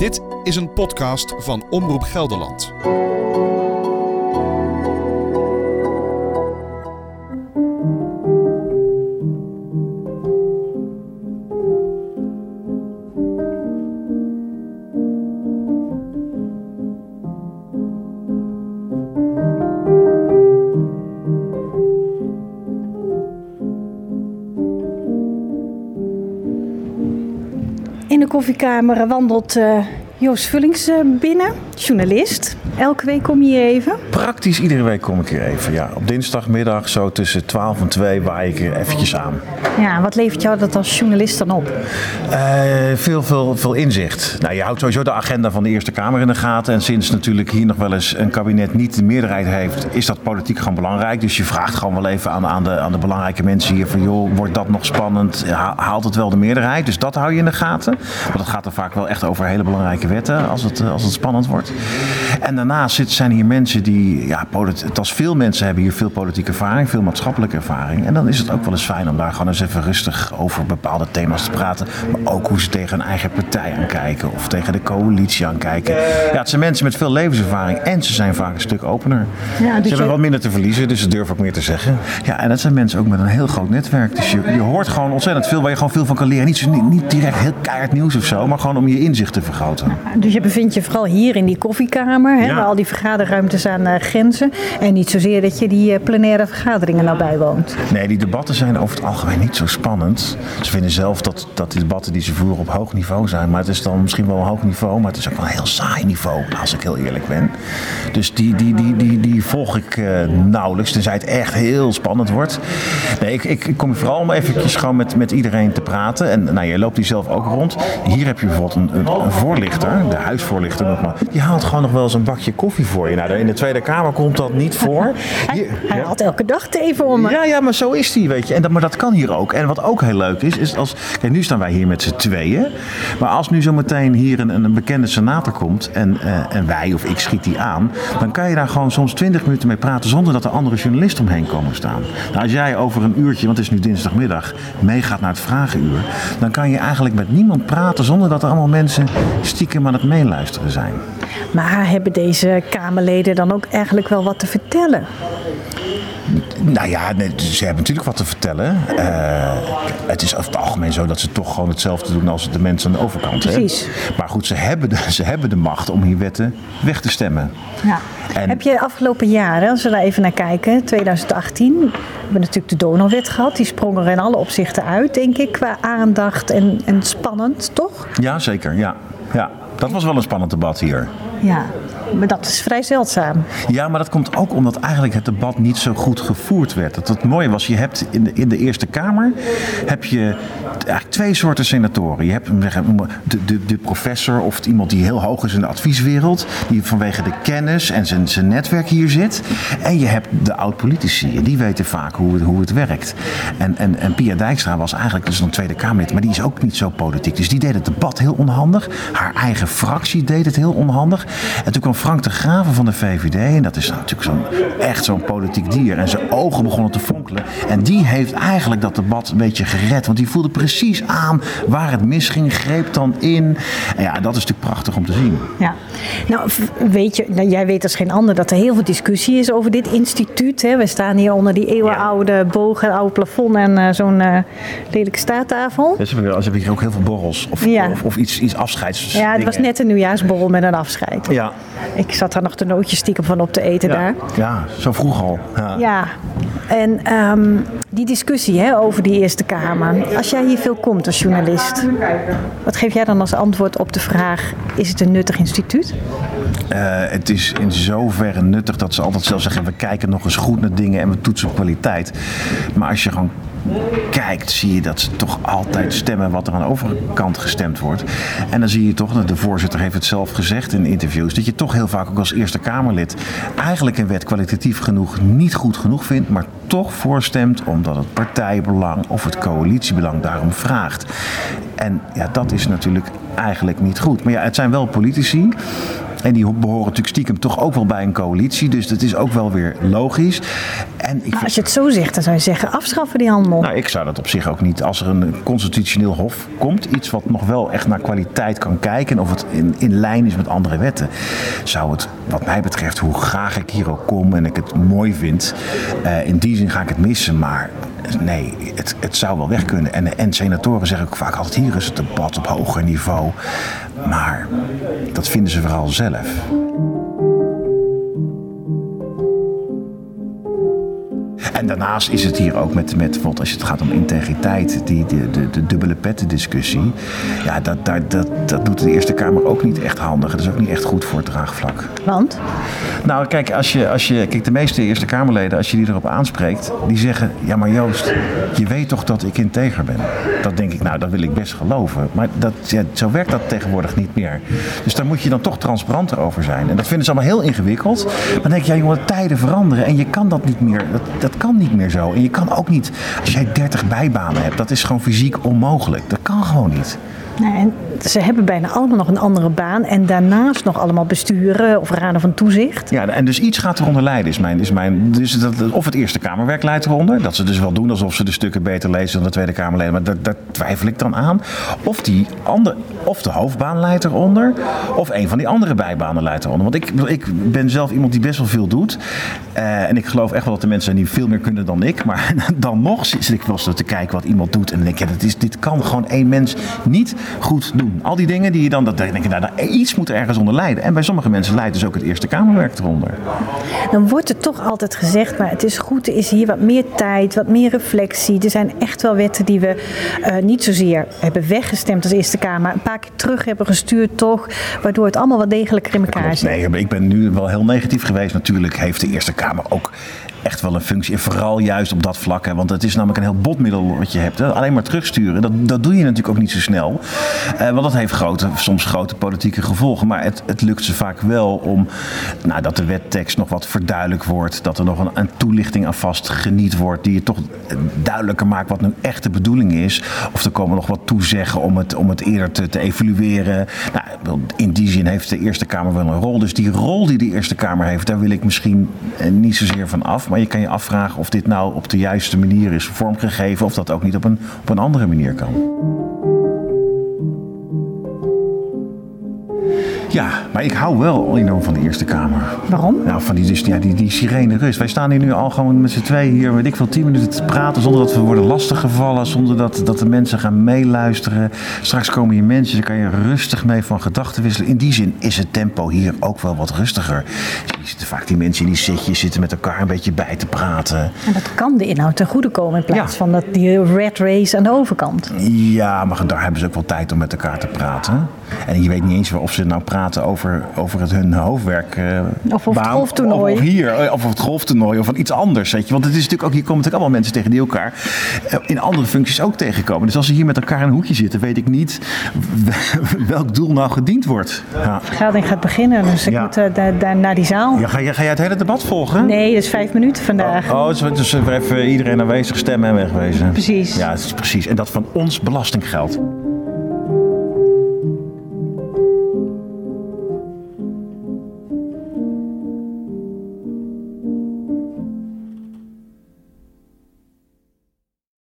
Dit is een podcast van Omroep Gelderland. Koffiekamer wandelt eh, Joost Vullings eh, binnen, journalist. Elke week kom je hier even. Praktisch iedere week kom ik hier even. Ja. Op dinsdagmiddag zo tussen 12 en 2 waai ik er eventjes aan. Ja, wat levert jou dat als journalist dan op? Eh, veel, veel, veel inzicht. Nou, je houdt sowieso de agenda van de Eerste Kamer in de gaten. En sinds natuurlijk hier nog wel eens een kabinet niet de meerderheid heeft, is dat politiek gewoon belangrijk. Dus je vraagt gewoon wel even aan, aan, de, aan de belangrijke mensen hier van joh, wordt dat nog spannend? Ha- Haalt het wel de meerderheid? Dus dat hou je in de gaten. Want het gaat er vaak wel echt over hele belangrijke wetten als het, eh, als het spannend wordt. En daarnaast zijn hier mensen die, ja, polit- als veel mensen hebben hier veel politieke ervaring, veel maatschappelijke ervaring. En dan is het ook wel eens fijn om daar gewoon eens even rustig over bepaalde thema's te praten. Maar ook hoe ze tegen hun eigen partij aankijken of tegen de coalitie aankijken. Ja, het zijn mensen met veel levenservaring en ze zijn vaak een stuk opener. Ja, ze dus hebben wat minder te verliezen, dus ze durven ook meer te zeggen. Ja, en dat zijn mensen ook met een heel groot netwerk. Dus je, je hoort gewoon ontzettend veel waar je gewoon veel van kan leren. Niet, zo- niet, niet direct heel keihard nieuws of zo, maar gewoon om je inzicht te vergroten. Dus je bevindt je vooral hier in die koffiekamer, hè, Ja. waar al die vergaderruimtes aan eh, grenzen. En niet zozeer dat je die eh, plenaire vergaderingen nou bijwoont. Nee, die debatten zijn over het algemeen niet zo spannend. Ze vinden zelf dat, dat die debatten die ze voeren op hoog niveau zijn. Maar het is dan misschien wel een hoog niveau, maar het is ook wel een heel saai niveau, als ik heel eerlijk ben. Dus die, die, die, die, die volg ik eh, nauwelijks, tenzij het echt heel spannend wordt. Nee, ik, ik, kom vooral om eventjes gewoon met, met iedereen te praten. En nou, jij loopt hier zelf ook rond. Hier heb je bijvoorbeeld een, een, een voorlichter, de huisvoorlichter nog maar. Die haalt gewoon nog wel eens een bakje koffie voor je. Nou, in de Tweede Kamer komt dat niet voor. Hij ja. haalt elke dag thee voor me. Ja, ja, maar zo is die, weet je. En dat, maar dat kan hier ook. En wat ook heel leuk is, is als... Kijk, nu staan wij hier met z'n tweeën. Maar als nu zometeen hier een, een bekende senator komt en, eh, en wij of ik schiet die aan... dan kan je daar gewoon soms twintig minuten mee praten zonder dat er andere journalisten omheen komen staan. Nou, als jij over een uurtje, want het is nu dinsdagmiddag, meegaat naar het vragenuur... dan kan je eigenlijk met niemand praten zonder dat er allemaal mensen stiekem aan het meeluisteren zijn. Maar hebben deze Kamerleden dan ook eigenlijk wel wat te vertellen? Nou ja, nee, ze hebben natuurlijk wat te vertellen. Eh, het is over het algemeen zo dat ze toch gewoon hetzelfde doen als de mensen aan de overkant. hè. Precies. Maar goed, ze hebben, de, ze hebben de macht om hier wetten weg te stemmen. Ja. En- Heb je de afgelopen jaren, als we daar even naar kijken, 2018, we hebben natuurlijk de donorwet gehad. Die sprong er in alle opzichten uit, denk ik, qua aandacht en, en spannend, toch? Ja, zeker. Ja. Ja. Dat was wel een spannend debat hier. Ja, maar dat is vrij zeldzaam. Ja, maar dat komt ook omdat eigenlijk het debat niet zo goed gevoerd werd. Dat het mooie was, je hebt in de, in de Eerste Kamer heb je eigenlijk twee soorten senatoren. Je hebt de, de, de professor of iemand die heel hoog is in de advieswereld, die vanwege de kennis en zijn, zijn netwerk hier zit. En je hebt de oud-politici, en die weten vaak hoe, het- hoe het werkt. En, en, en Pia Dijkstra was eigenlijk dus een Tweede Kamerlid, maar die is ook niet zo politiek. Dus die deed het debat heel onhandig. Haar eigen fractie deed het heel onhandig. En toen kwam Frank de Graven van de VVD, en dat is natuurlijk zo'n, echt zo'n politiek dier. En zijn ogen begonnen te fonkelen. En die heeft eigenlijk dat debat een beetje gered. Want die voelde precies aan waar het misging, greep dan in. En ja, dat is natuurlijk prachtig om te zien. Ja. Nou, weet je, nou, jij weet als geen ander dat er heel veel discussie is over dit instituut. Hè. We staan hier onder die eeuwenoude boog en oude plafond en eh, zo'n eh, lelijke staattafel. Dus we hebben hier ook heel veel borrels of, Ja. of, of iets, iets afscheids. Ja, het was net een nieuwjaarsborrel met een afscheid. Ja, Ik zat daar nog de nootjes stiekem van op te eten daar. ja, zo vroeg al. Ja. Ja, en ehm, die discussie hè, over die Eerste Kamer. Als jij hier veel komt als journalist, wat geef jij dan als antwoord op de vraag: is het een nuttig instituut? Eh, het is in zoverre nuttig dat ze altijd zelf zeggen: we kijken nog eens goed naar dingen en we toetsen kwaliteit. Maar als je gewoon kijkt, zie je dat ze toch altijd stemmen wat er aan de overkant gestemd wordt. En dan zie je toch, de voorzitter heeft het zelf gezegd in interviews, dat je toch heel vaak ook als Eerste Kamerlid eigenlijk een wet kwalitatief genoeg niet goed genoeg vindt, maar toch voorstemt omdat het partijbelang of het coalitiebelang daarom vraagt. En ja, dat is natuurlijk eigenlijk niet goed. Maar ja, het zijn wel politici. En die behoren natuurlijk stiekem toch ook wel bij een coalitie. Dus dat is ook wel weer logisch. En ik Maar vind- als je het zo zegt, dan zou je zeggen afschaffen die handel. nou, ik zou dat op zich ook niet. Als er een constitutioneel hof komt, iets wat nog wel echt naar kwaliteit kan kijken, of het in, in lijn is met andere wetten, zou het, wat mij betreft, hoe graag ik hier ook kom en ik het mooi vind, eh, in die zin ga ik het missen. Maar nee, het, het zou wel weg kunnen. En, en senatoren zeggen ook vaak altijd: hier is het debat op hoger niveau. Maar dat vinden ze vooral zelf. En daarnaast is het hier ook met, met bijvoorbeeld als het gaat om integriteit, die, de, de, de dubbele petten discussie. Ja, dat, dat, dat, dat doet de Eerste Kamer ook niet echt handig. Dat is ook niet echt goed voor het draagvlak. Want? Nou, kijk, als je, als je, kijk, de meeste Eerste Kamerleden, als je die erop aanspreekt, die zeggen: Ja, maar Joost, je weet toch dat ik integer ben? Dat denk ik, nou, dat wil ik best geloven. Maar dat, ja, zo werkt dat tegenwoordig niet meer. Dus daar moet je dan toch transparanter over zijn. En dat vinden ze allemaal heel ingewikkeld. Maar dan denk je, ja, jongen, tijden veranderen en je kan dat niet meer. Dat, dat kan niet meer zo. En je kan ook niet, als jij 30 bijbanen hebt, dat is gewoon fysiek onmogelijk. Dat kan gewoon niet. Nou, en ze hebben bijna allemaal nog een andere baan. En daarnaast nog allemaal besturen of raden van toezicht. Ja, en dus iets gaat eronder lijden, is mijn. Is mijn dus dat, of het Eerste Kamerwerk leidt eronder. Dat ze dus wel doen alsof ze de stukken beter lezen dan de Tweede Kamerleden. Maar daar, twijfel ik dan aan. Of, die ander, of de hoofdbaan leidt eronder. Of een van die andere bijbanen leidt eronder. Want ik, ik ben zelf iemand die best wel veel doet. Eh, en ik geloof echt wel dat er mensen die veel meer kunnen dan ik. Maar dan nog zit ik wel eens te kijken wat iemand doet. En dan denk ik, ja, is, dit kan gewoon één mens niet goed doen. Al die dingen die je dan, dat denk ik, nou, daar- iets moet er ergens onder lijden. En bij sommige mensen leidt dus ook het Eerste Kamerwerk eronder. Dan wordt er toch altijd gezegd, maar het is goed, er is hier wat meer tijd, wat meer reflectie. Er zijn echt wel wetten die we eh, niet zozeer hebben weggestemd als Eerste Kamer. Een paar keer terug hebben gestuurd toch, waardoor het allemaal wat degelijker in elkaar zit. Nee, maar ik ben nu wel heel negatief geweest. Natuurlijk heeft de Eerste Kamer ook echt wel een functie. En vooral juist op dat vlak. Hè, want het is namelijk een heel botmiddel wat je hebt. Alleen maar terugsturen, dat, dat doe je natuurlijk ook niet zo snel. Eh, want dat heeft grote, soms grote politieke gevolgen. Maar het, het lukt ze vaak wel om nou, dat de wettekst nog wat verduidelijk wordt. Dat er nog een, een toelichting aan vast geniet wordt. Die je toch duidelijker maakt wat nu echt de bedoeling is. Of er komen nog wat toezeggen om het, om het eerder te, te evalueren. Nou, in die zin heeft de Eerste Kamer wel een rol. Dus die rol die de Eerste Kamer heeft, daar wil ik misschien eh, niet zozeer van af. Maar je kan je afvragen of dit nou op de juiste manier is vormgegeven. Of dat ook niet op een, op een andere manier kan. Ja, maar ik hou wel enorm van de Eerste Kamer. Waarom? Nou, van die, dus, ja, die, die sirene rust. Wij staan hier nu al gewoon met z'n tweeën hier, weet ik veel, tien minuten te praten zonder dat we worden lastiggevallen, zonder dat, dat de mensen gaan meeluisteren. Straks komen hier mensen, daar kan je rustig mee van gedachten wisselen. In die zin is het tempo hier ook wel wat rustiger. Je ziet vaak die mensen in die zitjes zitten met elkaar een beetje bij te praten. En dat kan de inhoud ten goede komen in plaats Ja. van dat, die red race aan de overkant. Ja, maar daar hebben ze ook wel tijd om met elkaar te praten. En je weet niet eens of ze nou praten over, over het, hun hoofdwerk. eh, Of het baan. Of, of hier, eh, of het golftoernooi of van iets anders. Weet je? Want het is natuurlijk ook, hier komen natuurlijk allemaal mensen tegen die elkaar eh, in andere functies ook tegenkomen. Dus als ze hier met elkaar in een hoekje zitten, weet ik niet welk doel nou gediend wordt. Ja. De vergadering gaat beginnen, dus ik Ja. moet daar, daar naar die zaal. Ja, ga, jij, ga jij het hele debat volgen? Nee, dat is vijf minuten vandaag. Oh, dus, dus even iedereen aanwezig stemmen en wegwezen. Precies. Ja, het is precies. En dat van ons belastinggeld.